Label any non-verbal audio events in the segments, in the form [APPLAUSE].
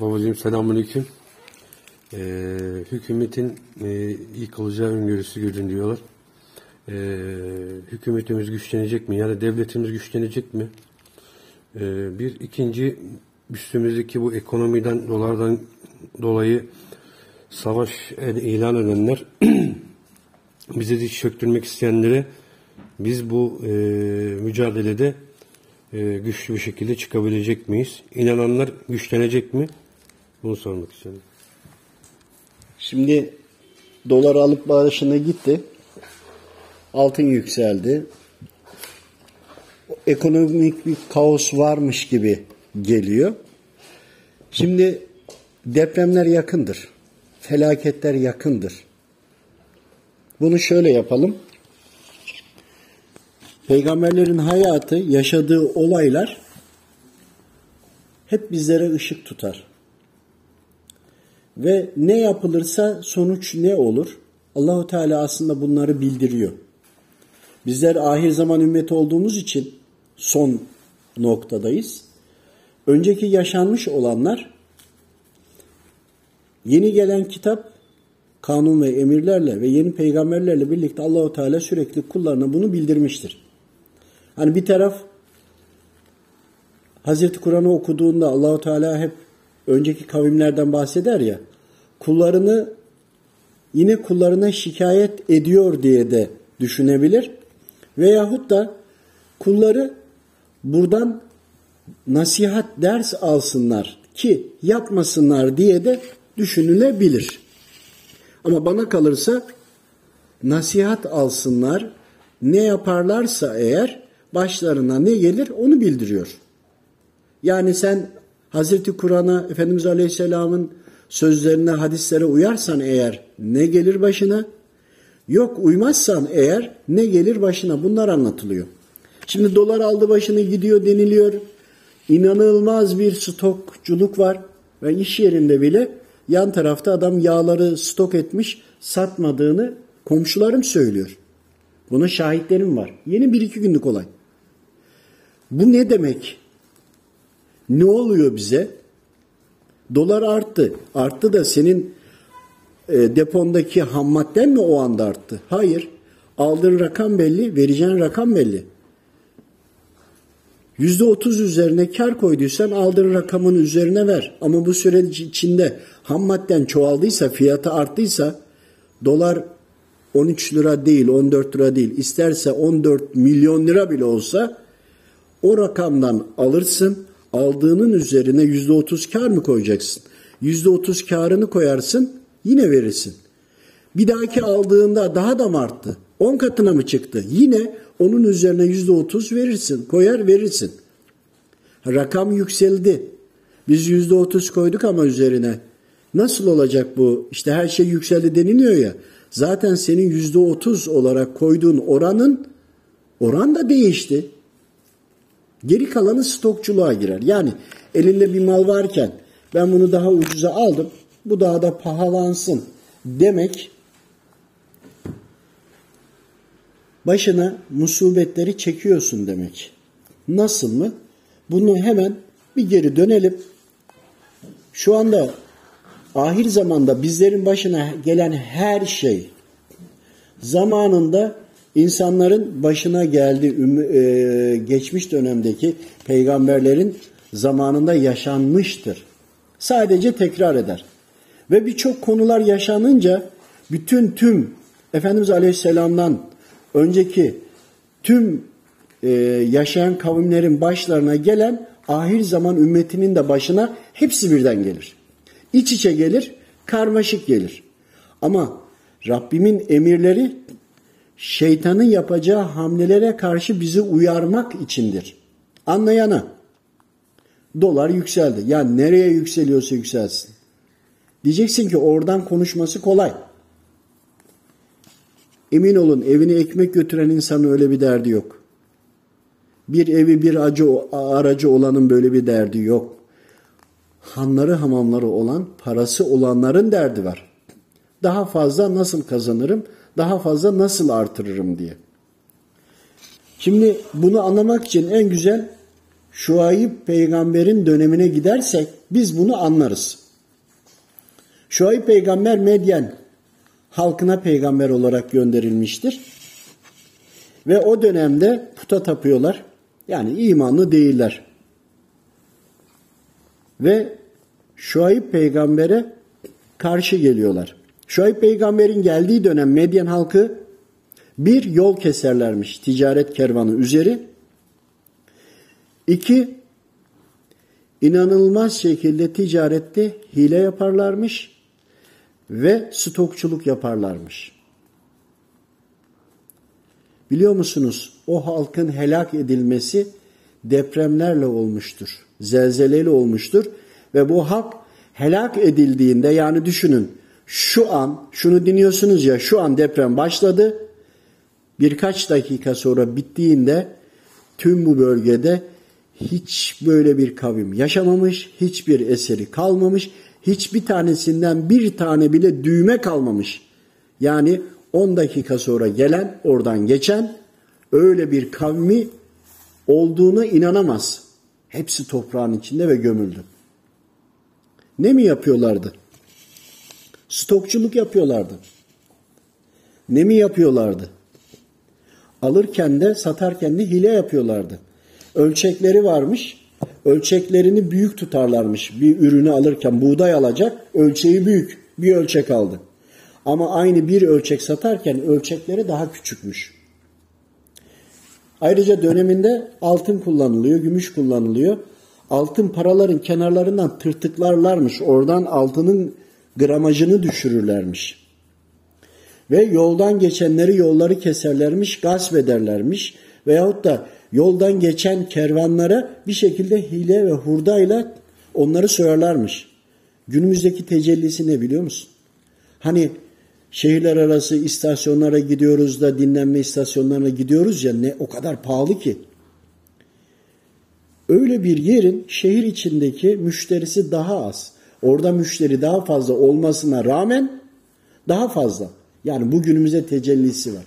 Babacığım selamünaleyküm. Ee, hükümetin e, yıkılacağı öngörüsü görünüyorlar. Ee, hükümetimiz güçlenecek mi? Yani devletimiz güçlenecek mi? Ee, bir ikinci üstümüzdeki bu ekonomiden, dolardan dolayı savaş ilan edenler [CLEARS THROAT] bizi diş çöktürmek isteyenlere biz bu e, mücadelede e, güçlü bir şekilde çıkabilecek miyiz? İnananlar güçlenecek mi? Bunu sormak istiyorum. Şimdi dolar alıp başına gitti. Altın yükseldi. Ekonomik bir kaos varmış gibi geliyor. Şimdi depremler yakındır. Felaketler yakındır. Bunu şöyle yapalım. Peygamberlerin hayatı, yaşadığı olaylar hep bizlere ışık tutar. Ve ne yapılırsa sonuç ne olur? Allahu Teala aslında bunları bildiriyor. Bizler ahir zaman ümmeti olduğumuz için son noktadayız. Önceki yaşanmış olanlar yeni gelen kitap kanun ve emirlerle ve yeni peygamberlerle birlikte Allahu Teala sürekli kullarına bunu bildirmiştir. Hani bir taraf Hazreti Kur'an'ı okuduğunda Allahu Teala hep önceki kavimlerden bahseder ya kullarını yine kullarına şikayet ediyor diye de düşünebilir. Veyahut da kulları buradan nasihat ders alsınlar ki yapmasınlar diye de düşünülebilir. Ama bana kalırsa nasihat alsınlar ne yaparlarsa eğer başlarına ne gelir onu bildiriyor. Yani sen Hazreti Kur'an'a Efendimiz Aleyhisselam'ın sözlerine, hadislere uyarsan eğer ne gelir başına? Yok uymazsan eğer ne gelir başına? Bunlar anlatılıyor. Şimdi dolar aldı başını gidiyor deniliyor. İnanılmaz bir stokculuk var. Ve iş yerinde bile yan tarafta adam yağları stok etmiş satmadığını komşularım söylüyor. Buna şahitlerim var. Yeni bir iki günlük olay. Bu ne demek? Ne oluyor bize? Dolar arttı. Arttı da senin e, depondaki ham madden mi o anda arttı? Hayır. Aldığın rakam belli, vereceğin rakam belli. Yüzde otuz üzerine kar koyduysan aldığın rakamın üzerine ver. Ama bu süre içinde ham madden çoğaldıysa, fiyatı arttıysa dolar 13 lira değil, 14 lira değil, isterse 14 milyon lira bile olsa o rakamdan alırsın, aldığının üzerine yüzde otuz kar mı koyacaksın? Yüzde otuz karını koyarsın, yine verirsin. Bir dahaki aldığında daha da mı arttı? 10 katına mı çıktı? Yine onun üzerine yüzde otuz verirsin, koyar verirsin. Rakam yükseldi. Biz yüzde otuz koyduk ama üzerine. Nasıl olacak bu? İşte her şey yükseldi deniliyor ya. Zaten senin yüzde otuz olarak koyduğun oranın oran da değişti. Geri kalanı stokçuluğa girer. Yani elinde bir mal varken ben bunu daha ucuza aldım. Bu daha da pahalansın demek başına musibetleri çekiyorsun demek. Nasıl mı? Bunu hemen bir geri dönelim. Şu anda ahir zamanda bizlerin başına gelen her şey zamanında insanların başına geldi e, geçmiş dönemdeki peygamberlerin zamanında yaşanmıştır. Sadece tekrar eder. Ve birçok konular yaşanınca bütün tüm Efendimiz Aleyhisselam'dan önceki tüm e, yaşayan kavimlerin başlarına gelen ahir zaman ümmetinin de başına hepsi birden gelir. İç içe gelir, karmaşık gelir. Ama Rabbimin emirleri şeytanın yapacağı hamlelere karşı bizi uyarmak içindir. Anlayana. Dolar yükseldi. Ya nereye yükseliyorsa yükselsin. Diyeceksin ki oradan konuşması kolay. Emin olun evine ekmek götüren insanın öyle bir derdi yok. Bir evi bir acı, aracı olanın böyle bir derdi yok. Hanları hamamları olan, parası olanların derdi var. Daha fazla nasıl kazanırım, daha fazla nasıl artırırım diye. Şimdi bunu anlamak için en güzel Şuayb peygamberin dönemine gidersek biz bunu anlarız. Şuayb peygamber Medyen halkına peygamber olarak gönderilmiştir. Ve o dönemde puta tapıyorlar. Yani imanlı değiller. Ve Şuayb peygambere karşı geliyorlar. Şuayb peygamberin geldiği dönem Medyen halkı bir yol keserlermiş ticaret kervanı üzeri. İki, inanılmaz şekilde ticarette hile yaparlarmış ve stokçuluk yaparlarmış. Biliyor musunuz o halkın helak edilmesi depremlerle olmuştur. Zelzeleyle olmuştur ve bu halk helak edildiğinde yani düşünün şu an şunu dinliyorsunuz ya şu an deprem başladı. Birkaç dakika sonra bittiğinde tüm bu bölgede hiç böyle bir kavim yaşamamış, hiçbir eseri kalmamış, hiçbir tanesinden bir tane bile düğme kalmamış. Yani 10 dakika sonra gelen, oradan geçen öyle bir kavmi olduğunu inanamaz. Hepsi toprağın içinde ve gömüldü. Ne mi yapıyorlardı? Stokçuluk yapıyorlardı. Ne mi yapıyorlardı? Alırken de satarken de hile yapıyorlardı. Ölçekleri varmış. Ölçeklerini büyük tutarlarmış. Bir ürünü alırken buğday alacak, ölçeği büyük. Bir ölçek aldı. Ama aynı bir ölçek satarken ölçekleri daha küçükmüş. Ayrıca döneminde altın kullanılıyor, gümüş kullanılıyor. Altın paraların kenarlarından tırtıklarlarmış. Oradan altının gramajını düşürürlermiş. Ve yoldan geçenleri yolları keserlermiş, gasp ederlermiş. Veyahut da yoldan geçen kervanlara bir şekilde hile ve hurdayla onları soyarlarmış. Günümüzdeki tecellisi ne biliyor musun? Hani şehirler arası istasyonlara gidiyoruz da dinlenme istasyonlarına gidiyoruz ya ne o kadar pahalı ki. Öyle bir yerin şehir içindeki müşterisi daha az. Orada müşteri daha fazla olmasına rağmen daha fazla. Yani bugünümüze tecellisi var.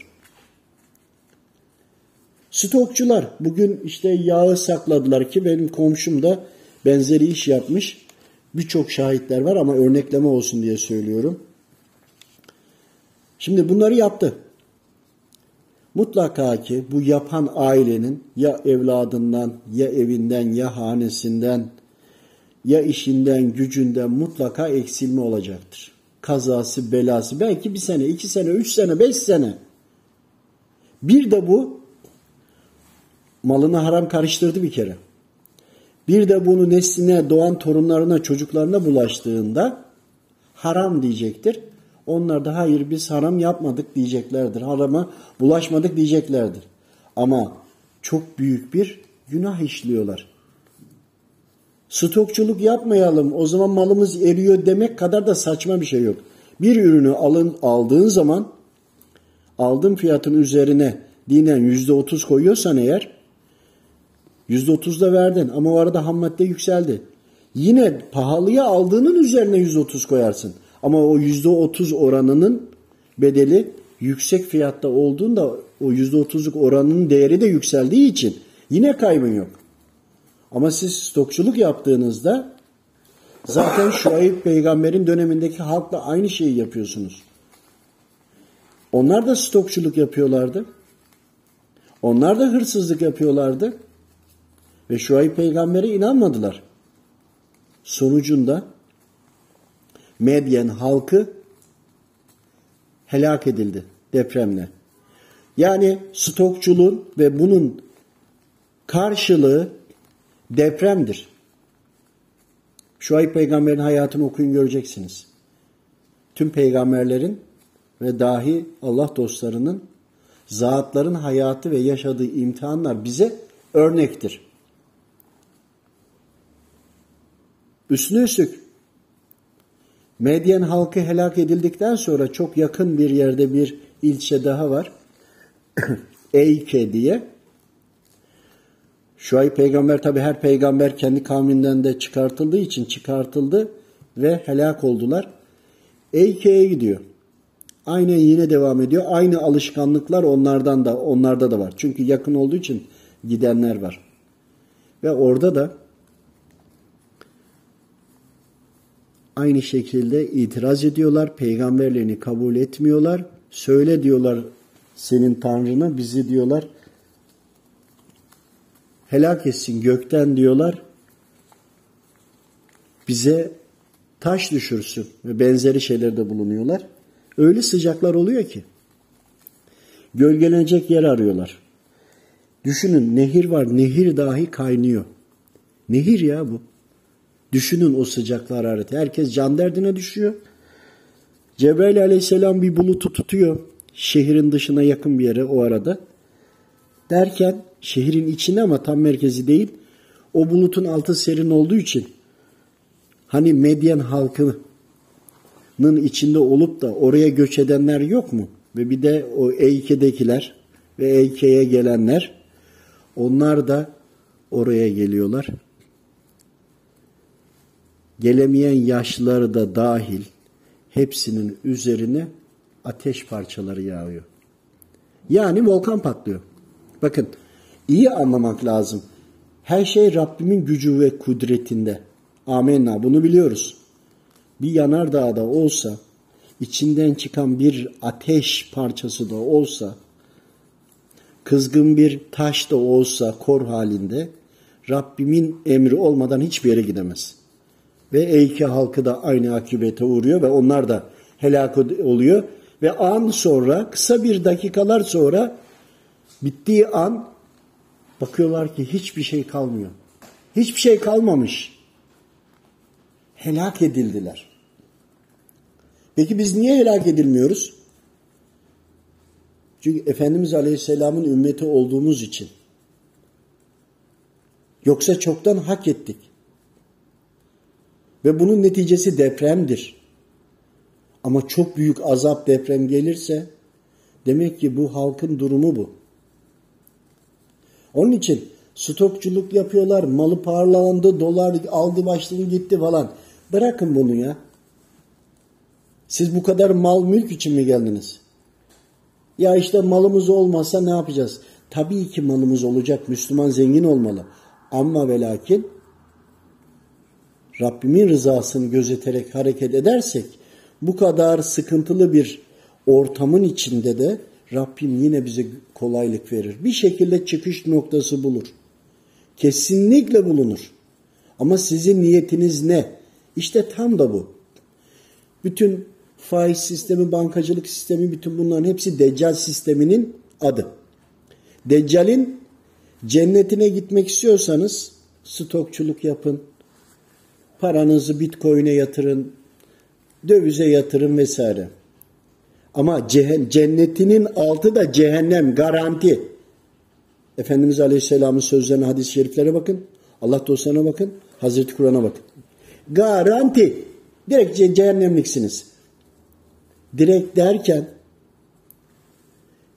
Stokçular bugün işte yağı sakladılar ki benim komşum da benzeri iş yapmış. Birçok şahitler var ama örnekleme olsun diye söylüyorum. Şimdi bunları yaptı. Mutlaka ki bu yapan ailenin ya evladından, ya evinden, ya hanesinden, ya işinden, gücünden mutlaka eksilme olacaktır. Kazası, belası, belki bir sene, iki sene, üç sene, beş sene. Bir de bu malını haram karıştırdı bir kere. Bir de bunu nesline, doğan torunlarına, çocuklarına bulaştığında haram diyecektir. Onlar da hayır biz haram yapmadık diyeceklerdir. Harama bulaşmadık diyeceklerdir. Ama çok büyük bir günah işliyorlar. Stokçuluk yapmayalım o zaman malımız eriyor demek kadar da saçma bir şey yok. Bir ürünü alın, aldığın zaman aldığın fiyatın üzerine dinen yüzde otuz koyuyorsan eğer yüzde otuz da verdin ama o arada ham madde yükseldi. Yine pahalıya aldığının üzerine yüzde otuz koyarsın. Ama o yüzde otuz oranının bedeli yüksek fiyatta olduğunda o yüzde otuzluk oranının değeri de yükseldiği için yine kaybın yok. Ama siz stokçuluk yaptığınızda zaten Şuayb peygamberin dönemindeki halkla aynı şeyi yapıyorsunuz. Onlar da stokçuluk yapıyorlardı. Onlar da hırsızlık yapıyorlardı. Ve Şuayb peygambere inanmadılar. Sonucunda Medyen halkı helak edildi depremle. Yani stokçuluğun ve bunun karşılığı depremdir. Şuayb peygamberin hayatını okuyun göreceksiniz. Tüm peygamberlerin ve dahi Allah dostlarının zatların hayatı ve yaşadığı imtihanlar bize örnektir. Üstüne üstlük Medyen halkı helak edildikten sonra çok yakın bir yerde bir ilçe daha var. [CLEARS THROAT] Eyke diye. Şuayb peygamber tabi her peygamber kendi kavminden de çıkartıldığı için çıkartıldı ve helak oldular. Eyke'ye gidiyor. Aynen yine devam ediyor. Aynı alışkanlıklar onlardan da onlarda da var. Çünkü yakın olduğu için gidenler var. Ve orada da aynı şekilde itiraz ediyorlar. Peygamberlerini kabul etmiyorlar. Söyle diyorlar senin Tanrına bizi diyorlar helak etsin gökten diyorlar. Bize taş düşürsün ve benzeri şeylerde bulunuyorlar. Öyle sıcaklar oluyor ki. Gölgelenecek yer arıyorlar. Düşünün nehir var. Nehir dahi kaynıyor. Nehir ya bu. Düşünün o sıcaklar harareti. Herkes can derdine düşüyor. Cebrail aleyhisselam bir bulutu tutuyor. Şehrin dışına yakın bir yere o arada. Derken şehrin içinde ama tam merkezi değil. O bulutun altı serin olduğu için hani Medyen halkının içinde olup da oraya göç edenler yok mu? Ve bir de o Eyke'dekiler ve Eyke'ye gelenler onlar da oraya geliyorlar. Gelemeyen yaşlıları da dahil hepsinin üzerine ateş parçaları yağıyor. Yani volkan patlıyor. Bakın iyi anlamak lazım. Her şey Rabbimin gücü ve kudretinde. Amenna bunu biliyoruz. Bir yanardağda olsa, içinden çıkan bir ateş parçası da olsa, kızgın bir taş da olsa kor halinde, Rabbimin emri olmadan hiçbir yere gidemez. Ve Eyke halkı da aynı akibete uğruyor ve onlar da helak oluyor. Ve an sonra, kısa bir dakikalar sonra bittiği an bakıyorlar ki hiçbir şey kalmıyor. Hiçbir şey kalmamış. Helak edildiler. Peki biz niye helak edilmiyoruz? Çünkü Efendimiz Aleyhisselam'ın ümmeti olduğumuz için. Yoksa çoktan hak ettik. Ve bunun neticesi depremdir. Ama çok büyük azap deprem gelirse demek ki bu halkın durumu bu. Onun için stokçuluk yapıyorlar. Malı parlandı, dolar aldı başladı gitti falan. Bırakın bunu ya. Siz bu kadar mal mülk için mi geldiniz? Ya işte malımız olmasa ne yapacağız? Tabii ki malımız olacak. Müslüman zengin olmalı. Ama ve lakin Rabbimin rızasını gözeterek hareket edersek bu kadar sıkıntılı bir ortamın içinde de Rabbim yine bize kolaylık verir. Bir şekilde çıkış noktası bulur. Kesinlikle bulunur. Ama sizin niyetiniz ne? İşte tam da bu. Bütün faiz sistemi, bankacılık sistemi, bütün bunların hepsi Deccal sisteminin adı. Deccal'in cennetine gitmek istiyorsanız stokçuluk yapın. Paranızı bitcoin'e yatırın. Dövize yatırın vesaire. Ama cennetinin altı da cehennem garanti. Efendimiz Aleyhisselam'ın sözlerine, hadis-i şeriflere bakın. Allah dostlarına bakın. Hazreti Kur'an'a bakın. Garanti. Direkt cehennemliksiniz. Direkt derken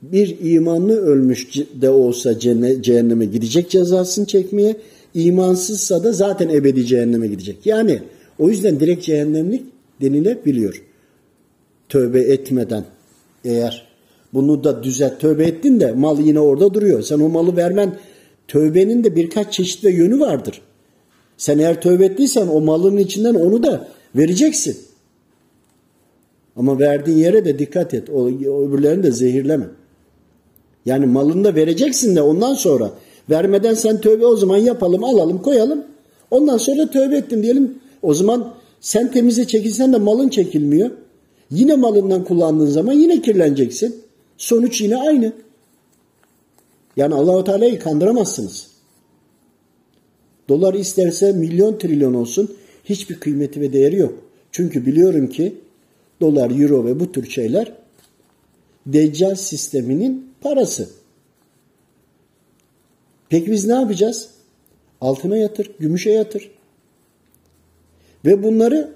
bir imanlı ölmüş de olsa cehenneme gidecek cezasını çekmeye, imansızsa da zaten ebedi cehenneme gidecek. Yani o yüzden direkt cehennemlik denilebiliyor tövbe etmeden eğer bunu da düzelt tövbe ettin de mal yine orada duruyor. Sen o malı vermen tövbenin de birkaç çeşit ve yönü vardır. Sen eğer tövbe ettiysen o malın içinden onu da vereceksin. Ama verdiğin yere de dikkat et. O, öbürlerini de zehirleme. Yani malını da vereceksin de ondan sonra vermeden sen tövbe o zaman yapalım alalım koyalım. Ondan sonra tövbe ettim diyelim. O zaman sen temize çekilsen de malın çekilmiyor. Yine malından kullandığın zaman yine kirleneceksin. Sonuç yine aynı. Yani Allahu Teala'yı kandıramazsınız. Dolar isterse milyon trilyon olsun hiçbir kıymeti ve değeri yok. Çünkü biliyorum ki dolar, euro ve bu tür şeyler Deccal sisteminin parası. Peki biz ne yapacağız? Altına yatır, gümüşe yatır. Ve bunları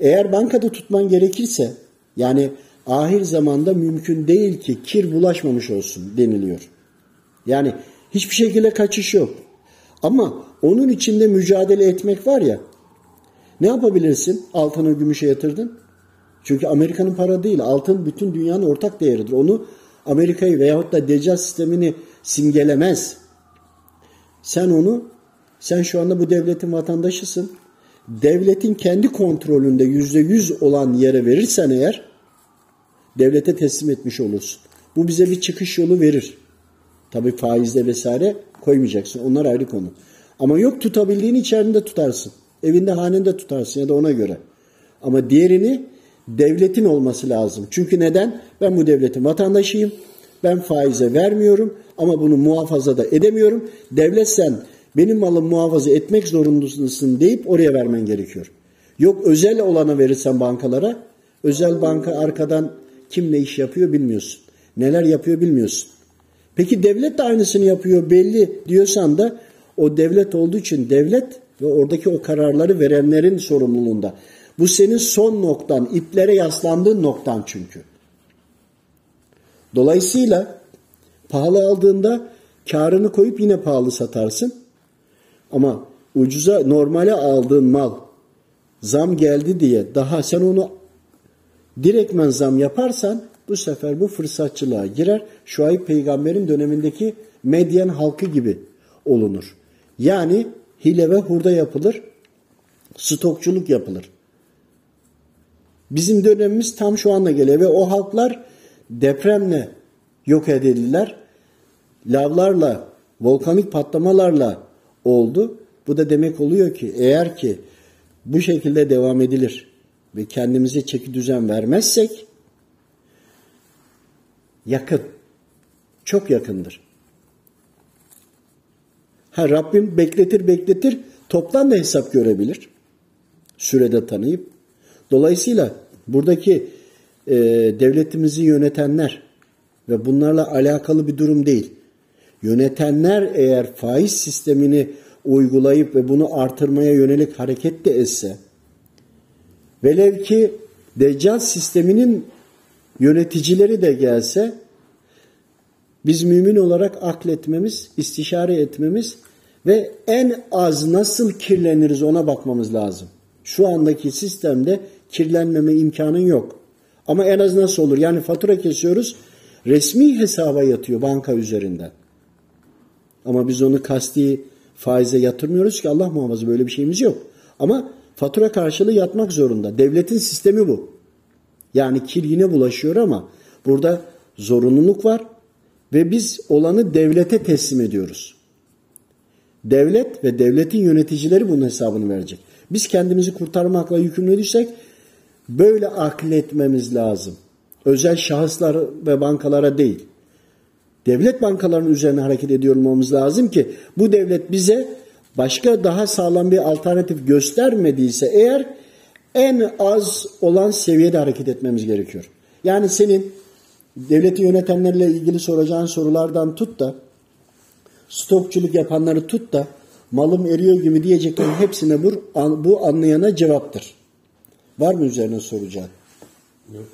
eğer bankada tutman gerekirse yani ahir zamanda mümkün değil ki kir bulaşmamış olsun deniliyor. Yani hiçbir şekilde kaçış yok. Ama onun içinde mücadele etmek var ya. Ne yapabilirsin? Altını gümüşe yatırdın. Çünkü Amerika'nın para değil. Altın bütün dünyanın ortak değeridir. Onu Amerika'yı veyahut da deccal sistemini simgelemez. Sen onu Sen şu anda bu devletin vatandaşısın. Devletin kendi kontrolünde yüzde yüz olan yere verirsen eğer devlete teslim etmiş olursun. Bu bize bir çıkış yolu verir. Tabii faizle vesaire koymayacaksın. Onlar ayrı konu. Ama yok tutabildiğini içerisinde tutarsın. Evinde hanende tutarsın ya da ona göre. Ama diğerini devletin olması lazım. Çünkü neden? Ben bu devletin vatandaşıyım. Ben faize vermiyorum ama bunu muhafaza da edemiyorum. Devlet sen benim malım muhafaza etmek zorundasın deyip oraya vermen gerekiyor. Yok özel olana verirsen bankalara, özel banka arkadan kim ne iş yapıyor bilmiyorsun. Neler yapıyor bilmiyorsun. Peki devlet de aynısını yapıyor belli diyorsan da o devlet olduğu için devlet ve oradaki o kararları verenlerin sorumluluğunda. Bu senin son noktan, iplere yaslandığın noktan çünkü. Dolayısıyla pahalı aldığında karını koyup yine pahalı satarsın. Ama ucuza normale aldığın mal zam geldi diye daha sen onu direktmen zam yaparsan bu sefer bu fırsatçılığa girer. Şuayb peygamberin dönemindeki medyen halkı gibi olunur. Yani hile ve hurda yapılır, stokçuluk yapılır. Bizim dönemimiz tam şu anda geliyor ve o halklar depremle yok edildiler. Lavlarla, volkanik patlamalarla oldu. Bu da demek oluyor ki eğer ki bu şekilde devam edilir ve kendimize çeki düzen vermezsek yakın. Çok yakındır. Ha Rabbim bekletir bekletir toptan da hesap görebilir. Sürede tanıyıp. Dolayısıyla buradaki e, devletimizi yönetenler ve bunlarla alakalı bir durum değil. Yönetenler eğer faiz sistemini uygulayıp ve bunu artırmaya yönelik hareket de etse velev ki Deccal sisteminin yöneticileri de gelse biz mümin olarak akletmemiz, istişare etmemiz ve en az nasıl kirleniriz ona bakmamız lazım. Şu andaki sistemde kirlenmeme imkanın yok. Ama en az nasıl olur? Yani fatura kesiyoruz, resmi hesaba yatıyor banka üzerinden. Ama biz onu kasti faize yatırmıyoruz ki Allah muhafaza böyle bir şeyimiz yok. Ama fatura karşılığı yatmak zorunda. Devletin sistemi bu. Yani kir yine bulaşıyor ama burada zorunluluk var ve biz olanı devlete teslim ediyoruz. Devlet ve devletin yöneticileri bunun hesabını verecek. Biz kendimizi kurtarmakla yükümlüysek böyle akletmemiz lazım. Özel şahıslar ve bankalara değil. Devlet bankalarının üzerine hareket ediyor olmamız lazım ki bu devlet bize başka daha sağlam bir alternatif göstermediyse eğer en az olan seviyede hareket etmemiz gerekiyor. Yani senin devleti yönetenlerle ilgili soracağın sorulardan tut da stokçuluk yapanları tut da malım eriyor gibi diyeceklerin hepsine bu, bu anlayana cevaptır. Var mı üzerine soracağın? Yok.